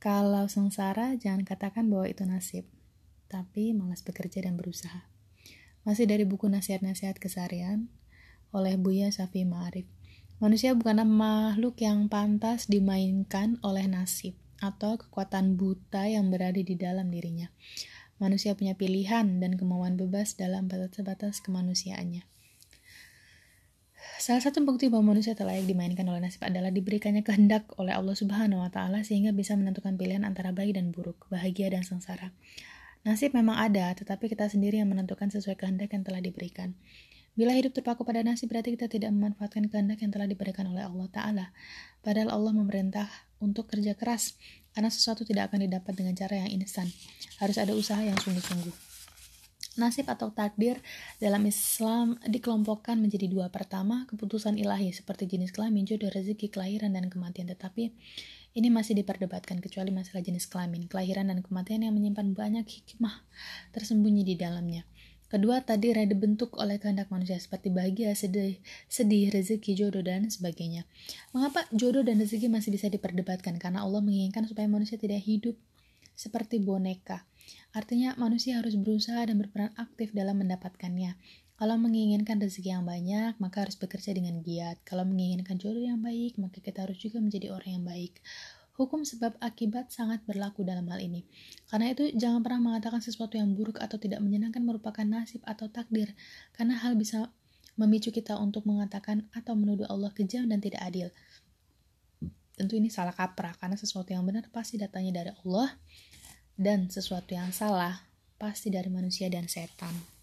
Kalau sengsara, jangan katakan bahwa itu nasib, tapi malas bekerja dan berusaha. Masih dari buku Nasihat-Nasihat Keseharian oleh Buya Safi Ma'arif. Manusia bukanlah makhluk yang pantas dimainkan oleh nasib atau kekuatan buta yang berada di dalam dirinya. Manusia punya pilihan dan kemauan bebas dalam batas-batas kemanusiaannya. Salah satu bukti bahwa manusia layak dimainkan oleh nasib adalah diberikannya kehendak oleh Allah Subhanahu wa taala sehingga bisa menentukan pilihan antara baik dan buruk, bahagia dan sengsara. Nasib memang ada, tetapi kita sendiri yang menentukan sesuai kehendak yang telah diberikan. Bila hidup terpaku pada nasib berarti kita tidak memanfaatkan kehendak yang telah diberikan oleh Allah Ta'ala. Padahal Allah memerintah untuk kerja keras, karena sesuatu tidak akan didapat dengan cara yang instan. Harus ada usaha yang sungguh-sungguh. Nasib atau takdir dalam Islam dikelompokkan menjadi dua. Pertama, keputusan ilahi seperti jenis kelamin, jodoh, rezeki, kelahiran, dan kematian. Tetapi ini masih diperdebatkan kecuali masalah jenis kelamin, kelahiran, dan kematian yang menyimpan banyak hikmah tersembunyi di dalamnya. Kedua, tadi ada bentuk oleh kehendak manusia seperti bahagia, sedih, sedih, rezeki, jodoh, dan sebagainya. Mengapa jodoh dan rezeki masih bisa diperdebatkan? Karena Allah menginginkan supaya manusia tidak hidup seperti boneka Artinya manusia harus berusaha dan berperan aktif dalam mendapatkannya. Kalau menginginkan rezeki yang banyak, maka harus bekerja dengan giat. Kalau menginginkan jodoh yang baik, maka kita harus juga menjadi orang yang baik. Hukum sebab akibat sangat berlaku dalam hal ini. Karena itu, jangan pernah mengatakan sesuatu yang buruk atau tidak menyenangkan merupakan nasib atau takdir, karena hal bisa memicu kita untuk mengatakan atau menuduh Allah kejam dan tidak adil. Tentu ini salah kaprah, karena sesuatu yang benar pasti datangnya dari Allah, dan sesuatu yang salah pasti dari manusia dan setan.